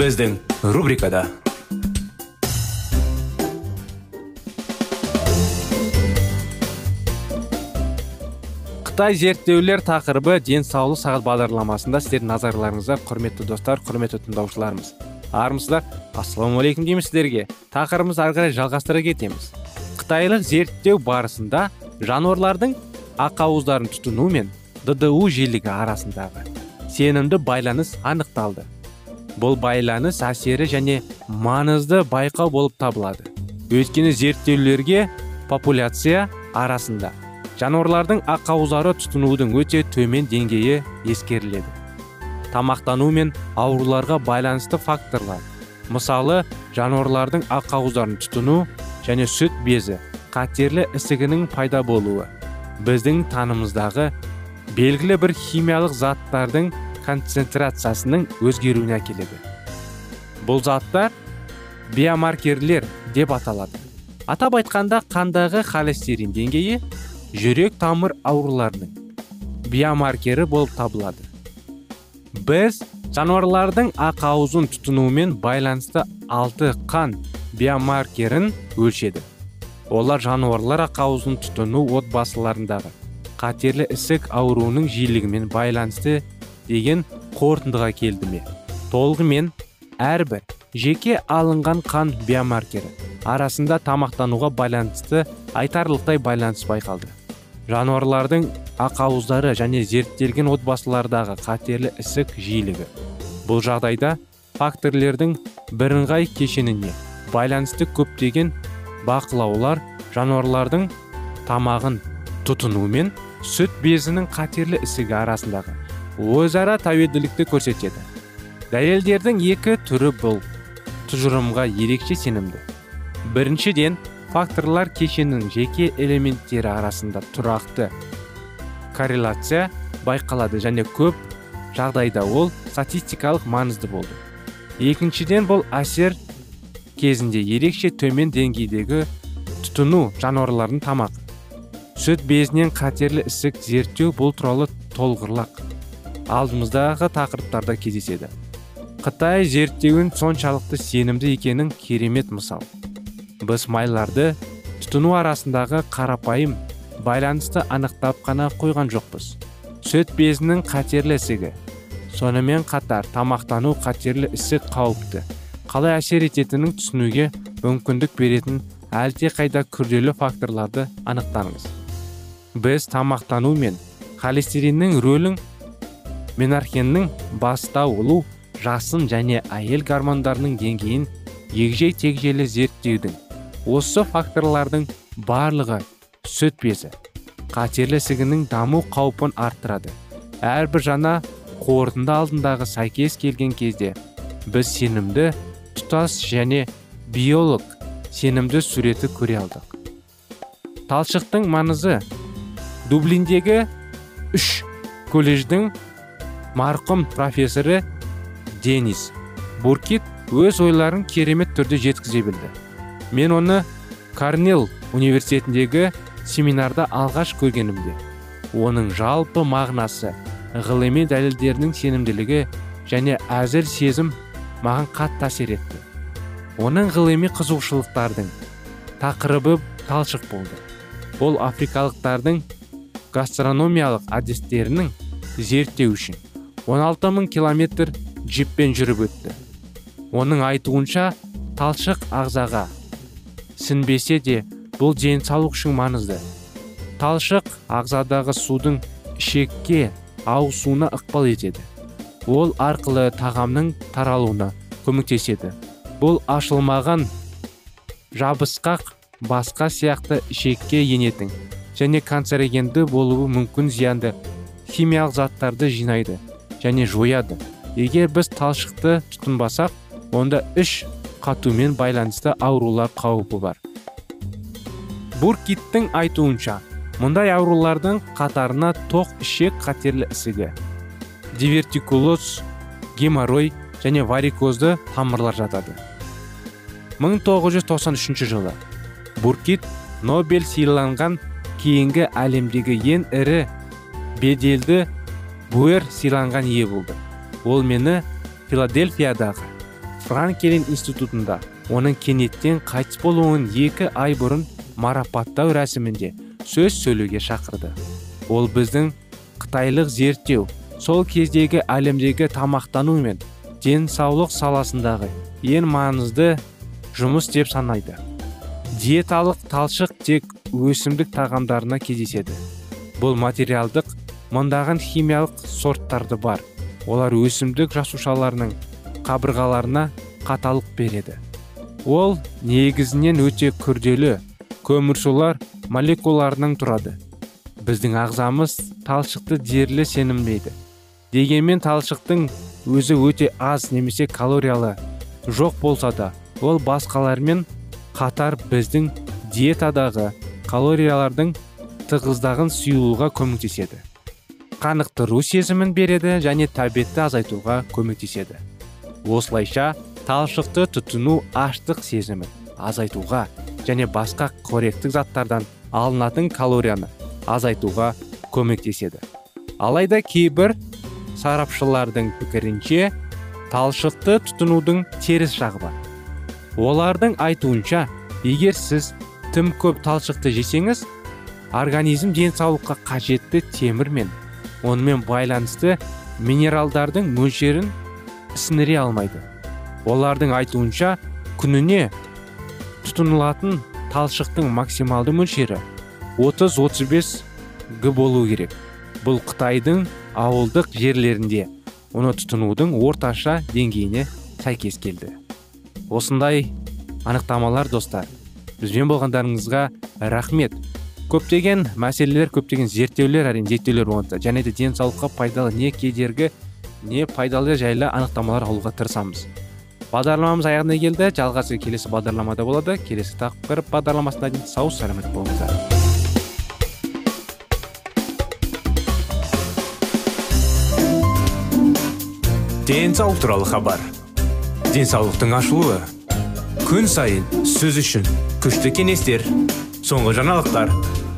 Біздің рубрикада қытай зерттеулер тақырыбы денсаулық сағат бағдарламасында сіздердің назарларыңызға құрметті достар құрметті тыңдаушыларымыз. Армысыздар ассалаумағалейкум дейміз сіздерге. Тақырыбымызды ары қарай жалғастыра кетеміз. Қытайлық зерттеу барысында жануарлардың ақауыздарын тұтыну мен дду жиілігі арасындағы сенімді байланыс анықталды. Бұл байланыс әсері және маңызды байқау болып табылады. Өйткені зерттеулерге популяция арасында жануарлардың ақауыздары тұтынудың өте төмен деңгейі ескеріледі. Тамақтану мен ауруларға байланысты факторлар. Мысалы жануарлардың ақауыздарын тұтыну және сүт безі қатерлі ісігінің пайда болуы. Біздің танымыздағы белгілі бір химиялық заттардың концентрациясының өзгеруіне әкеледі. Бұл заттар биомаркерлер деп аталады. Атап айтқанда қандағы холестерин деңгейі жүрек тамыр ауруларының биомаркері болып табылады. Біз жануарлардың ақауызын тұтынуымен байланысты алты қан биомаркерін өлшеді олар жануарлар ақауызын тұтыну отбасыларындағы қатерлі ісік ауруының жиілігімен байланысты деген қорытындыға келді ме? Толығымен әрбір жеке алынған қан биомаркері арасында тамақтануға байланысты айтарлықтай байланыс байқалды. Жануарлардың ақауыздары және зерттелген отбасылардағы қатерлі ісік жиілігі. Бұл жағдайда факторлердің бірыңғай кешеніне байланысты көптеген бақылаулар жануарлардың тамағын тұтыну мен сүт безінің қатерлі ісігі арасындағы өзара тәуелділікті көрсетеді. Дәлелдердің екі түрі бұл. Тұжырымға ерекше сенімді. Біріншіден факторлар кешенінің жеке элементтері арасында тұрақты корреляция байқалады және көп жағдайда ол статистикалық маңызды болды. Екіншіден бұл әсер кезінде ерекше төмен деңгейдегі тұтыну жануарлардың тамақ сүт безінен қатерлі ісік зерттеу бұл туралы толғырлақ. Алдымыздағы тақырыптарда кездеседі. Қытай зерттеуін соншалықты сенімді екенін керемет мысал. Біз майларды тұтыну арасындағы қарапайым байланысты анықтап қана қойған жоқпыз. Сүт безінің қатерлі ісігі. Сонымен қатар тамақтану қатерлі ісік қауіпті. Қалай әсер ететінін түсінуге мүмкіндік беретін әлде қайда күрделі факторларды анықтаңыз. Біз тамақтану мен холестериннің рөлін менархеннің бастаулу жасын және әйел гормондарының деңгейін егжей тегжейлі зерттеудің осы факторлардың барлығы сүт безі қатерлі ісігінің даму қаупін арттырады. Әрбір жаңа қорытынды алдындағы сәйкес келген кезде біз сенімді тұтас және биолог сенімді суреті көре алдық. Талшықтың маңызы дублиндегі үш колледждің марқұм профессоры денис буркит өз ойларын керемет түрде жеткізе білді. Мен оны карнел университетіндегі семинарда алғаш көргенімде. Оның жалпы мағынасы ғылыми дәлелдерінің сенімділігі және әзір сезім маған қатты әсер етті. Оның ғылыми қызығушылықтардың тақырыбы талшық болды. Ол африкалықтардың гастрономиялық әдістерінің зерттеу үшін 16 мың километр джиппен жүріп өтті. Оның айтуынша талшық ағзаға сінбесе де бұл денсаулық үшін маңызды. Талшық ағзадағы судың ішекке ауысуына ықпал етеді. Ол арқылы тағамның таралуына көмектеседі. Бұл ашылмаған жабысқақ басқа сияқты ішекке енетін және канцерогенді болуы мүмкін зиянды химиялық заттарды жинайды. Және жояды. Егер біз талшықты тұтынбасақ онда іш қатумен байланысты аурулар қаупі бар. Буркиттің айтуынша мұндай аурулардың қатарына тоқ ішек қатерлі ісігі дивертикулоз геморрой және варикозды тамырлар жатады. 1993 жылы буркит нобель сыйланған кейінгі әлемдегі ең ірі беделді буэр сыйланған ие болды. Ол мені филадельфиядағы франкелин институтында оның кенеттен қайтыс болуын екі ай бұрын марапаттау рәсімінде сөз сөйлеуге шақырды. Ол біздің қытайлық зерттеу сол кездегі әлемдегі тамақтану мен денсаулық саласындағы ең маңызды жұмыс деп санайды. Диеталық талшық тек өсімдік тағамдарына кездеседі. Бұл материалдық мыңдаған химиялық сорттарды бар. Олар өсімдік жасушаларының қабырғаларына қаталық береді. Ол негізінен өте күрделі көмірсулар молекулаларынан тұрады. Біздің ағзамыз талшықты дерлі сенімдейді. Дегенмен талшықтың өзі өте аз немесе калориялы жоқ болса да ол басқалармен қатар біздің диетадағы калориялардың тығыздағын сұйылуға көмектеседі. Қанықтыру сезімін береді және тәбетті азайтуға көмектеседі. Осылайша талшықты тұтыну аштық сезімін азайтуға және басқа қоректік заттардан алынатын калорияны азайтуға көмектеседі. Алайда кейбір сарапшылардың пікірінше талшықты тұтынудың теріс жағы бар. Олардың айтуынша егер сіз тым көп талшықты жесеңіз организм денсаулыққа қажетті темір мен онымен байланысты минералдардың мөлшерін сіңіре алмайды. Олардың айтуынша күніне тұтынылатын талшықтың максималды мөлшері 30-35 г болу керек. Бұл қытайдың ауылдық жерлерінде оны тұтынудың орташа деңгейіне сәйкес келді. Осындай анықтамалар достар. Бізбен болғандарыңызға рахмет. Көптеген мәселелер көптеген зерттеулер әрине зерттеулер болғанда және де денсаулыққа пайдалы не кедергі не пайдалы жайлы анықтамалар алуға тырысамыз. Бағдарламамыз аяғына келді. Жалғасы келесі бағдарламада болады. Келесі тақырып бағдарламасына дейін сау сәлемет болыңыздар. Денсаулық туралы хабар. Денсаулықтың ашылуы. Күн сайын сөз үшін күшті кеңестер соңғы жаңалықтар.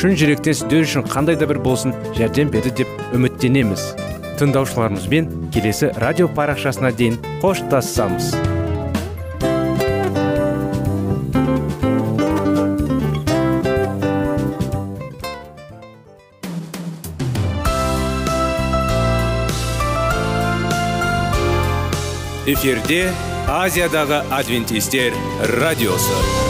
шын жүректен сіздер үшін қандай да бір болсын жәрдем берді деп үміттенеміз. Тыңдаушыларымызбен келесі радио парақшасына дейін қоштассамыз эфирде азиядағы адвентистер радиосы радиосы.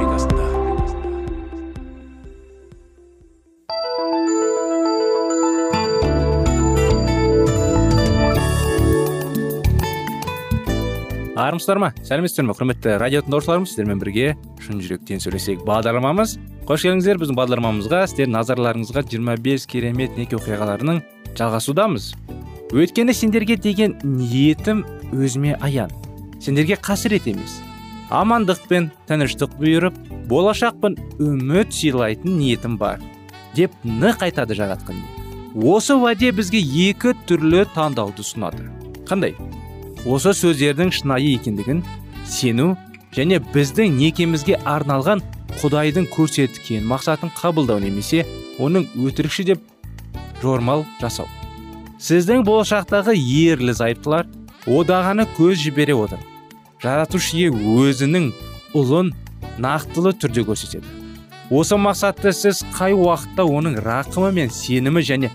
Армысыздар ма сәлеметсіздер ме құрметті радио тыңдаушыларымыз сіздермен бірге шын жүректен сөйлесейік бағдарламамыз. Қош келдіңіздер. Біздің бағдарламамызға сіздердің назарларыңызға 25 керемет неке оқиғаларының жалғасудамыз. Өйткені сендерге деген ниетім өзіме аян. Сендерге қасірет емес. Амандық пен тыныштық бұйырып болашақпен үміт сыйлайтын ниетім бар деп нық айтады жаратқан осы уәде бізге екі түрлі таңдауды ұсынады. Қандай? Осы сөздердің шынайы екендігін сену және біздің некемізге арналған құдайдың көрсеткен мақсатын қабылдау немесе оның өтірікші деп жормал жасау. Сіздің болашақтағы ерлі зайыптылар одағаны көз жібере отыр жаратушы ие өзінің ұлын нақтылы түрде көрсетеді. Осы мақсатты сіз қай уақытта оның рақымы мен сенімі және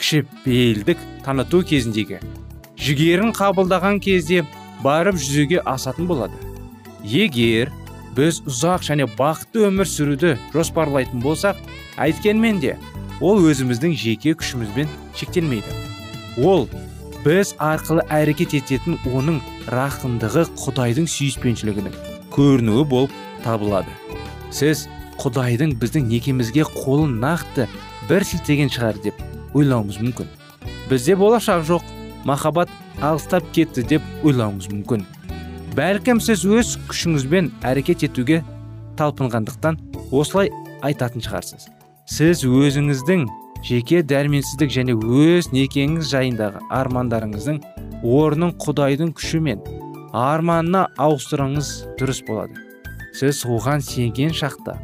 кішіпейілдік таныту кезіндегі жігерін қабылдаған кезде барып жүзеге асатын болады. Егер біз ұзақ және бақытты өмір сүруді жоспарлайтын болсақ әйткенмен де ол өзіміздің жеке күшімізбен шектелмейді. Ол біз арқылы әрекет ететін оның рақымдығы құдайдың сүйіспеншілігінің көрінуі болып табылады. Сіз құдайдың біздің некемізге қолын нақты бір сілтеген шығар деп ойлауымыз мүмкін. Бізде болашақ жоқ. Махаббат алыстап кетті деп ойлауыңыз мүмкін. Бәлкім сіз өз күшіңізбен әрекет етуге талпынғандықтан осылай айтатын шығарсыз. Сіз өзіңіздің жеке дәрменсіздік және өз некеңіз жайындағы армандарыңыздың орнын құдайдың күшімен арманына ауыстырыңыз дұрыс болады. Сіз оған сенген шақта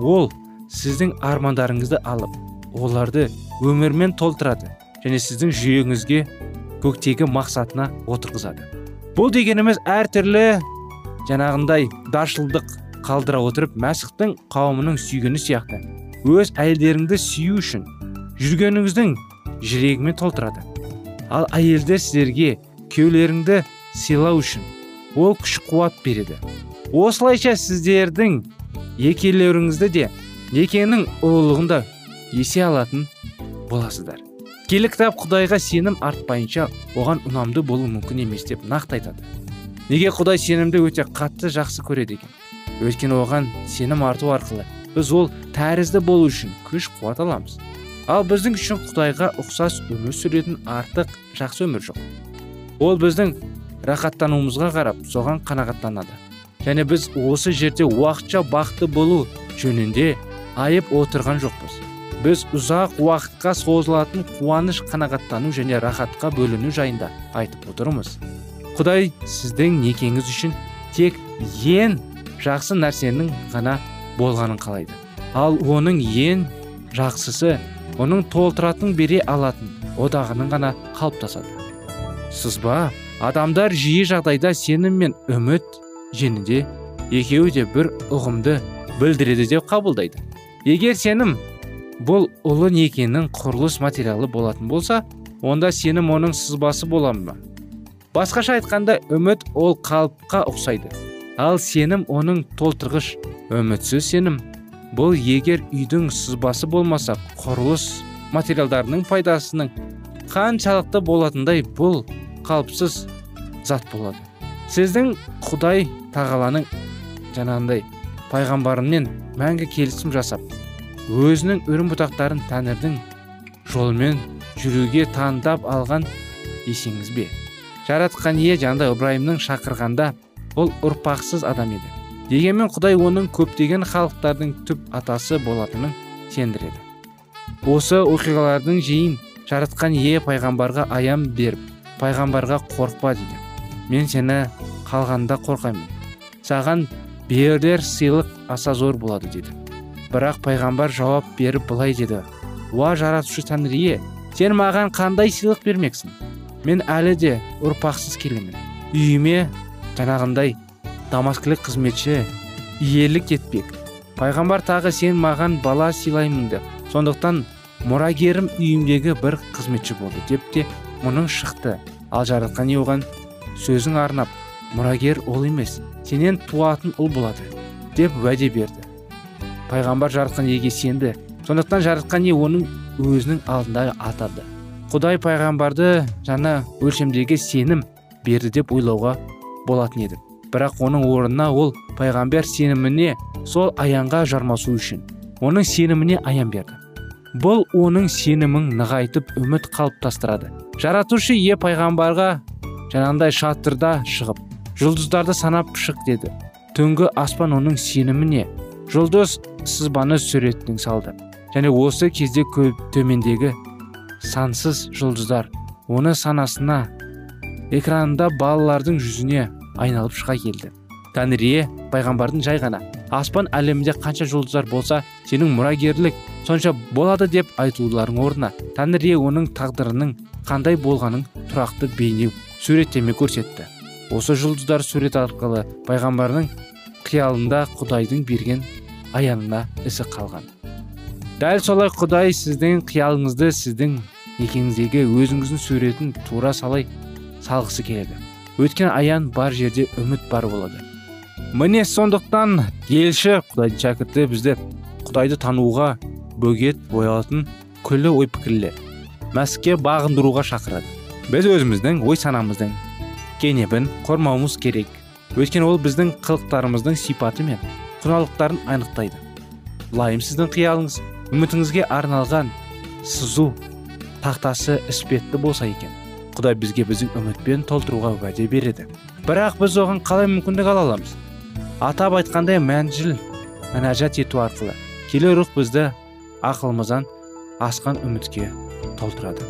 ол сіздің армандарыңызды алып оларды өмірмен толтырады және сіздің жүйеңізге көктегі мақсатына отырғызады. Бұл дегеніміз әртүрлі жаңағындай даршылдық қалдыра отырып мәсіхтің қауымының сүйгені сияқты. Өз әйелдеріңді сүю үшін жүргеніңіздің жүрегімен толтырады. Ал әйелдер сіздерге күйеулеріңді сыйлау үшін ол күш қуат береді. Осылайша сіздердің екеулеріңізді де некенің ұлылығында есе алатын боласыздар. Киелі кітап құдайға сенім артпайынша оған ұнамды болу мүмкін емес деп нақты айтады. Неге құдай сенімді өте қатты жақсы көреді екен? Өйткені оған сенім арту арқылы біз ол тәрізді болу үшін күш қуат аламыз. Ал біздің үшін құдайға ұқсас өмір сүретін артық жақсы өмір жоқ. Ол біздің рахаттануымызға қарап соған қанағаттанады. Және біз осы жерде уақытша бақытты болу жөнінде айып отырған жоқпыз. Біз ұзақ уақытқа созылатын қуаныш қанағаттану және рахатқа бөліну жайында айтып отырмыз. Құдай сіздің некеңіз үшін тек ең жақсы нәрсенің ғана болғанын қалайды. Ал оның ең жақсысы оның толтыратын бере алатын одағының ғана қалыптасады. Сызба адамдар жиі жағдайда сенім мен үміт женінде екеуі де бір ұғымды білдіреді деп қабылдайды. Егер сенім бұл ұлы некенің құрылыс материалы болатын болса онда сенім оның сызбасы бола ма? Басқаша айтқанда үміт ол қалыпқа ұқсайды. Ал сенім оның толтырғыш үмітсіз сенім. Бұл егер үйдің сызбасы болмаса құрылыс материалдарының пайдасының қаншалықты болатындай бұл қалыпсыз зат болады. Сіздің құдай тағаланың жаңағындай пайғамбарымен мәңгі келісім жасап өзінің үрім бұтақтарын тәңірдің жолымен жүруге таңдап алған есеңіз бе? Жаратқан ие жаңағыдай ыбырайымның шақырғанда ол ұрпақсыз адам еді. Дегенмен құдай оның көптеген халықтардың түп атасы болатынын сендіреді. Осы оқиғалардың жиын жаратқан ие пайғамбарға аян беріп пайғамбарға қорықпа дейді. Мен сені қалғанда қорқаймын саған берер сыйлық аса зор болады деді. Бірақ пайғамбар жауап беріп былай деді. Уа жаратушы тәңірие сен маған қандай сыйлық бермексің? Мен әлі де ұрпақсыз келемін. Үйіме жаңағындай дамаскілік қызметші иелік етпек. Пайғамбар тағы сен маған бала сыйлаймын деп. Сондықтан мұрагерім үйімдегі бір қызметші болды деп те мұның шықты. Ал жаратқан ие оған сөзін арнап мұрагер ол емес сенен туатын ұл болады деп уәде берді. Пайғамбар жаратқан иеге сенді. Сондықтан жаратқан ие оның өзінің алдында атады құдай пайғамбарды жаңа өлшемдегі сенім берді деп ойлауға болатын еді. Бірақ оның орнына ол пайғамбар сеніміне сол аянға жармасу үшін оның сеніміне аян берді. Бұл оның сенімін нығайтып үміт қалыптастырады. Жаратушы ие пайғамбарға жаңағындай шатырда шығып жұлдыздарды санап шық деді. Түнгі аспан оның сеніміне жұлдыз сызбаны суретінің салды. Және осы кезде көп төмендегі сансыз жұлдыздар оны санасына экранында балалардың жүзіне айналып шыға келді. Тәңірие пайғамбардың жай ғана аспан әлемінде қанша жұлдыздар болса сенің мұрагерлік сонша болады деп айтуларың орнына тәңірие оның тағдырының қандай болғанын тұрақты бейне суреттеме көрсетті. Осы жұлдыздар сурет арқылы пайғамбардың қиялында құдайдың берген аянына ісі қалған. Дәл солай құдай сіздің қиялыңызды сіздің некеңіздегі өзіңіздің суретін тура салай салғысы келеді. Өткен аян бар жерде үміт бар болады. Міне сондықтан елші құдайдың шәкірті бізді құдайды тануға бөгет боялатын күллі ой пікірлер мәсікке бағындыруға шақырады. Біз өзіміздің ой санамыздың кенебін қормауымыз керек. Өйткені ол біздің қылықтарымыздың сипаты мен құналықтарын анықтайды. Лайым сіздің қиялыңыз үмітіңізге арналған сызу тақтасы іспетті болса екен. Құдай бізге біздің үмітпен толтыруға уәде береді. Бірақ біз оған қалай мүмкіндік ала аламыз? Атап айтқандай мәнжіл мінәжат ету арқылы келе рух бізді ақылымыздан асқан үмітке толтырады.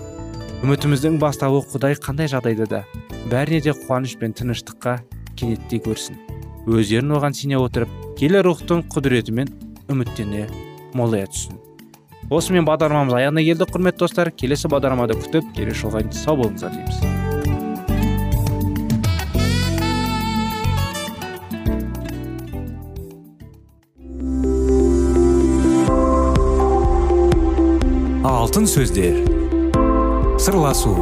Үмітіміздің бастауы құдай қандай жағдайда да бәріне де қуаныш пен тыныштыққа кенеттей көрсін. Өздерін оған сене отырып келе рухтың құдіретімен үміттене молая түссін осымен бағдарламамыз аяғына келді құрметті достар. Келесі бағдарламада күтіп келесі жолға сау болыңыздар дейміз. Алтын сөздер. Сырласу.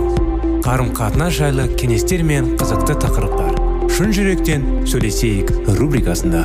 Қарым қатынас жайлы кеңестер мен қызықты тақырыптар. Шын жүректен сөйлесейік рубрикасында.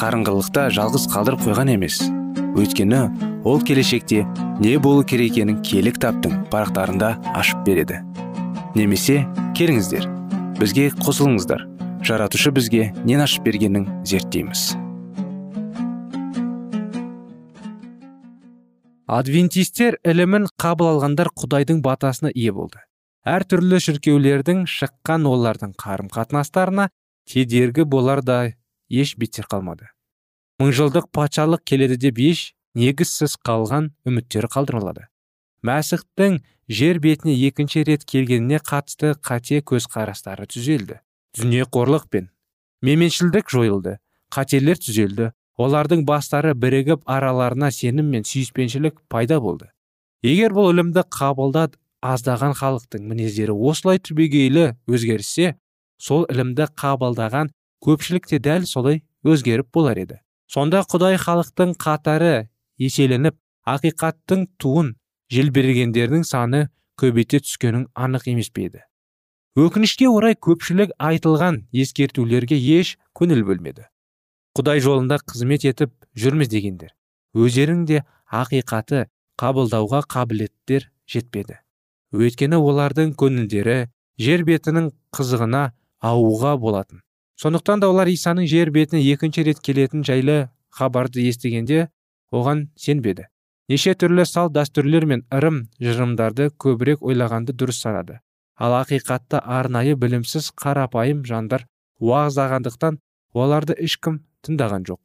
қарыңғылықта жалғыз қалдырып қойған емес. Өйткені ол келешекте не болу керек екенін киелі кітаптың парақтарында ашып береді. Немесе келіңіздер бізге қосылыңыздар. Жаратушы бізге нен ашып бергенін зерттейміз. Адвентистер ілімін қабыл алғандар құдайдың батасына ие болды. Әр түрлі шіркеулердің шыққан олардың қарым қатынастарына кедергі болар да еш беттер қалмады. Мыңжылдық патшалық келеді деп еш негізсіз қалған үміттері қалдырылады мәсіхтің жер бетіне екінші рет келгеніне қатысты қате көзқарастары түзелді. Дүниеқорлық пен менменшілдік жойылды. Қателер түзелді. Олардың бастары бірігіп араларына сенім мен сүйіспеншілік пайда болды. Егер бұл ілімді қабылдат аздаған халықтың мінездері осылай түбегейлі өзгерсе сол ілімді қабылдаған көпшілік те дәл солай өзгеріп болар еді. Сонда құдай халықтың қатары еселеніп ақиқаттың туын желбірегендердің саны көбейте түскенің анық емес пе еді? Өкінішке орай көпшілік айтылған ескертулерге еш көңіл бөлмеді. Құдай жолында қызмет етіп жүрміз дегендер өздерің ақиқаты қабылдауға қабілеттер жетпеді. Өйткені олардың көңілдері жер бетінің қызығына ауға болатын. Сондықтан да олар исаның жер бетіне екінші рет келетін жайлы хабарды естігенде оған сенбеді. Неше түрлі салт дәстүрлер мен ырым жырымдарды көбірек ойлағанды дұрыс санады. Ал ақиқатты арнайы білімсіз қарапайым жандар уағыздағандықтан оларды ешкім тыңдаған жоқ.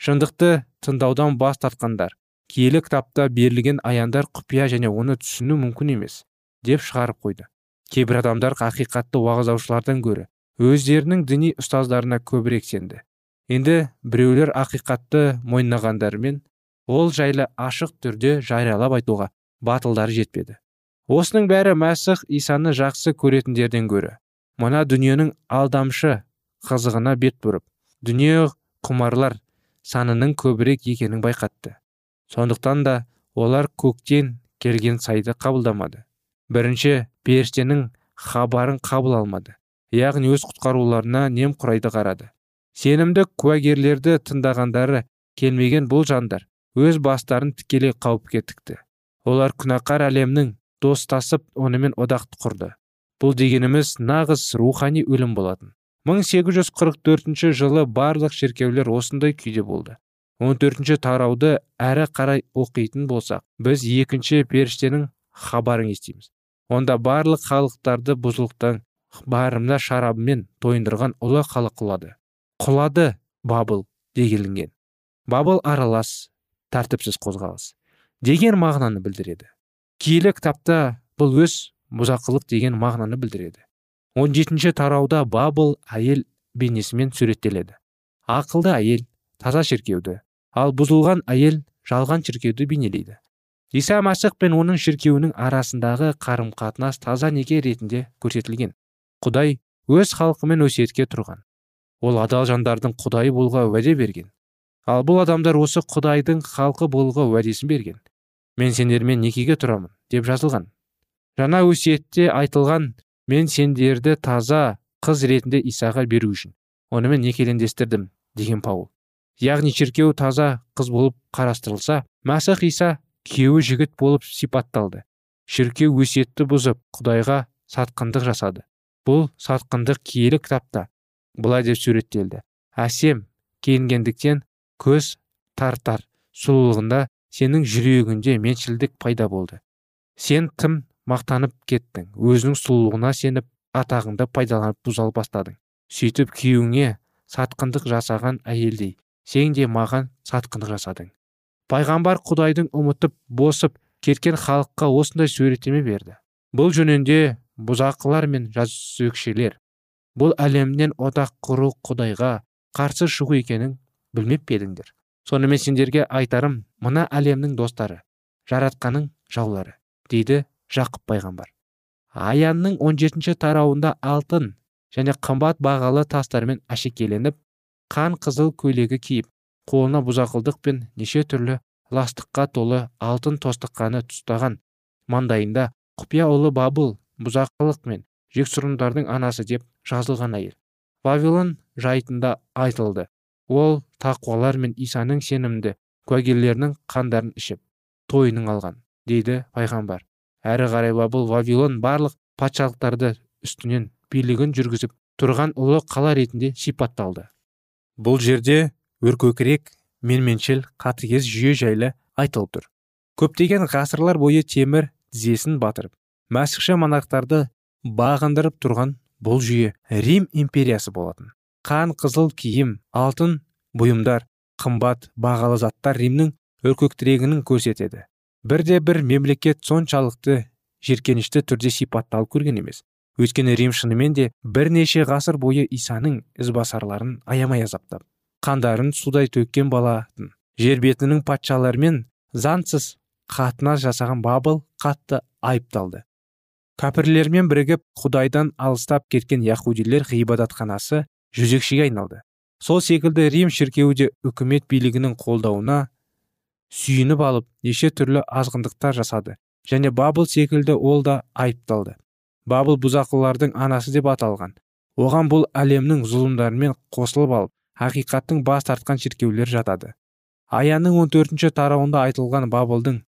Шындықты тыңдаудан бас тартқандар киелі кітапта берілген аяндар құпия және оны түсіну мүмкін емес деп шығарып қойды. Кейбір адамдар ақиқатты уағыздаушылардан гөрі өздерінің діни ұстаздарына көбірек сенді. Енді біреулер ақиқатты мойнағандармен ол жайлы ашық түрде жариялап айтуға батылдары жетпеді. Осының бәрі мәсіх исаны жақсы көретіндерден гөрі. Мына дүниенің алдамшы қызығына бет бұрып дүние құмарлар санының көбірек екенін байқатты. Сондықтан да олар көктен келген сайды қабылдамады. Бірінші періштенің хабарын қабыл алмады. Яғни өз құтқаруларына немқұрайды қарады. Сенімді куәгерлерді тыңдағандары келмеген бұл жандар өз бастарын тікелей қауіпке тікті. Олар күнәқар әлемнің достасып онымен одақты құрды. Бұл дегеніміз нағыз рухани өлім болатын. 1844 жылы барлық шіркеулер осындай күйде болды. 14 тарауды әрі қарай оқитын болсақ біз екінші періштенің хабарын естиміз. Онда барлық халықтарды бұзылықтан барымда шарабымен тойындырған ұлы халық құлады құлады бабыл дегелінген. Бабыл аралас тәртіпсіз қозғалыс. Деген мағынаны білдіреді. Киелі кітапта бұл өз бұзақылық деген мағынаны білдіреді. 17 жетінші тарауда бабыл әйел бейнесімен суреттеледі. Ақылды әйел таза шіркеуді. Ал бұзылған әйел жалған шіркеуді бейнелейді. Иса мәсіх пен оның шіркеуінің арасындағы қарым қатынас таза неке ретінде көрсетілген. Құдай өз халқымен өсиетке тұрған. Ол адал жандардың құдайы болуға уәде берген. Ал бұл адамдар осы құдайдың халқы болуға уәдесін берген. Мен сендермен некеге тұрамын? деп жазылған. Жаңа өсиетте айтылған мен сендерді таза қыз ретінде исаға беру үшін онымен некелендестірдім деген паул. Яғни шіркеу таза қыз болып қарастырылса мәсіх иса күйеуі жігіт болып сипатталды. Шіркеу өсиетті бұзып құдайға сатқындық жасады. Бұл сатқындық киелі кітапта былай деп суреттелді. Әсем киінгендіктен көз тартар сұлулығында сенің жүрегіңде меншілдік пайда болды. Сен тым мақтанып кеттің? Өзінің сұлулығына сеніп атағыңды пайдаланып бұзал бастадың. Сөйтіп күйеуіңе сатқындық жасаған әйелдей сен де маған сатқындық жасадың. Пайғамбар құдайдың ұмытып босып кеткен халыққа осындай суреттеме берді. Бұл жөнінде бұзақылар мен жазөкшелер бұл әлемнен одақ құру құдайға қарсы шығу екенін білмеп пе едіңдер? Сонымен сендерге айтарым мына әлемнің достары жаратқаның жаулары дейді жақып пайғамбар. Аянның 17 жетінші тарауында алтын және қымбат бағалы тастармен әшекеленіп қан қызыл көйлегі киіп қолына бұзақылдық пен неше түрлі ластыққа толы алтын тостыққаны тұстаған маңдайында құпия ұлы бабыл бұзақылық мен жексұрындардың анасы деп жазылған әйел. Вавилон жайтында айтылды. Ол тақуалар мен исаның сенімді куәгерлерінің қандарын ішіп тойының алған дейді пайғамбар. Әрі қарай бұл вавилон барлық патшалықтарды үстінен билігін жүргізіп тұрған ұлы қала ретінде сипатталды. Бұл жерде өркөкірек менменшіл қатыгез жүйе жайлы айтылып тұр. Көптеген ғасырлар бойы темір тізесін батырып мәсіхші монархтарды бағындырып тұрған бұл жүйе рим империясы болатын. Қан қызыл киім алтын бұйымдар қымбат бағалы заттар римнің өркөктірегінің көрсетеді. Бірде бір мемлекет соншалықты жеркенішті түрде сипатталып көрген емес. Өйткені рим шынымен де бірнеше ғасыр бойы исаның ізбасарларын аямай азаптап қандарын судай төккен болатын. Жер бетінің патшаларымен заңсыз қатынас жасаған бабыл қатты айыпталды. Кәпірлермен бірігіп құдайдан алыстап кеткен яхудилер ғибадатханасы жүзекшіге айналды. Сол секілді рим шіркеуі де үкімет билігінің қолдауына сүйініп алып неше түрлі азғындықтар жасады және бабыл секілді ол да айыпталды. Бабыл бұзақылардың анасы деп аталған. Оған бұл әлемнің зұлымдарымен қосылып алып ақиқаттың бас тартқан шіркеулер жатады. Аянның 14 төртінші тарауында айтылған бабылдың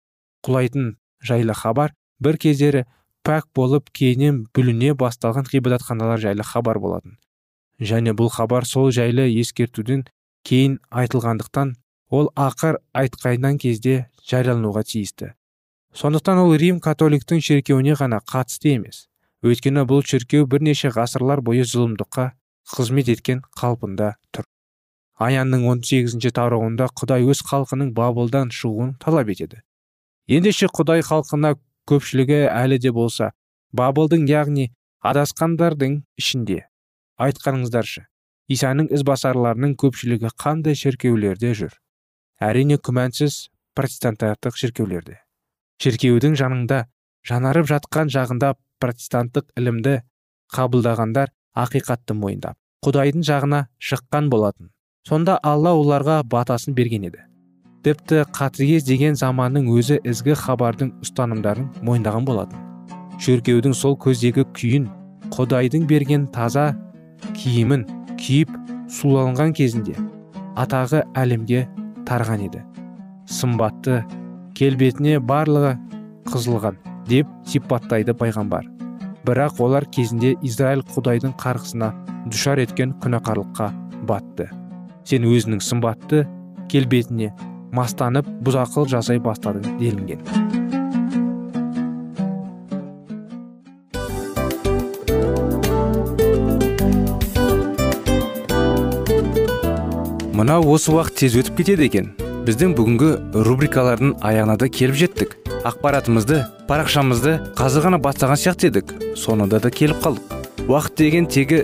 құлайтын жайлы хабар бір кездері пәк болып кейіннен бүліне басталған ғибадатханалар жайлы хабар болатын. Және бұл хабар сол жайлы ескертуден кейін айтылғандықтан ол ақыр айтқайдан кезде жариялануға тиісті. Сондықтан ол рим католиктің шіркеуіне ғана қатысты емес. Өйткені бұл шіркеу бірнеше ғасырлар бойы зұлымдыққа қызмет еткен қалпында тұр. Аянның 18-ші тарауында құдай өз халқының бабылдан шығуын талап етеді. Ендеше құдай халқына көпшілігі әлі де болса бабылдың яғни адасқандардың ішінде. Айтқаныңыздаршы исаның ізбасарларының көпшілігі қандай шіркеулерде жүр? Әрине күмәнсіз протестанттық шіркеулерде. Шіркеудің жанында жанарып жатқан жағында протестанттық ілімді қабылдағандар ақиқатты мойындап құдайдың жағына шыққан болатын. Сонда алла оларға батасын берген еді. Тіпті қатыгез деген заманның өзі ізгі хабардың ұстанымдарын мойындаған болатын. Шіркеудің сол көздегі күйін құдайдың берген таза киімін киіп суланған кезінде атағы әлемге тарған еді. Сымбатты келбетіне барлығы қызылған деп сипаттайды пайғамбар. Бірақ олар кезінде израиль құдайдың қарғысына душар еткен күнәқарлыққа батты. Сен өзінің сымбатты келбетіне мастанып бұзақыл жасай бастадың делінген. Мынау осы уақыт тез өтіп кетеді екен. Біздің бүгінгі рубрикалардың аяғына да келіп жеттік. Ақпаратымызды парақшамызды қазір ғана бастаған сияқты едік. Соңында да келіп қалдық. Уақыт деген тегі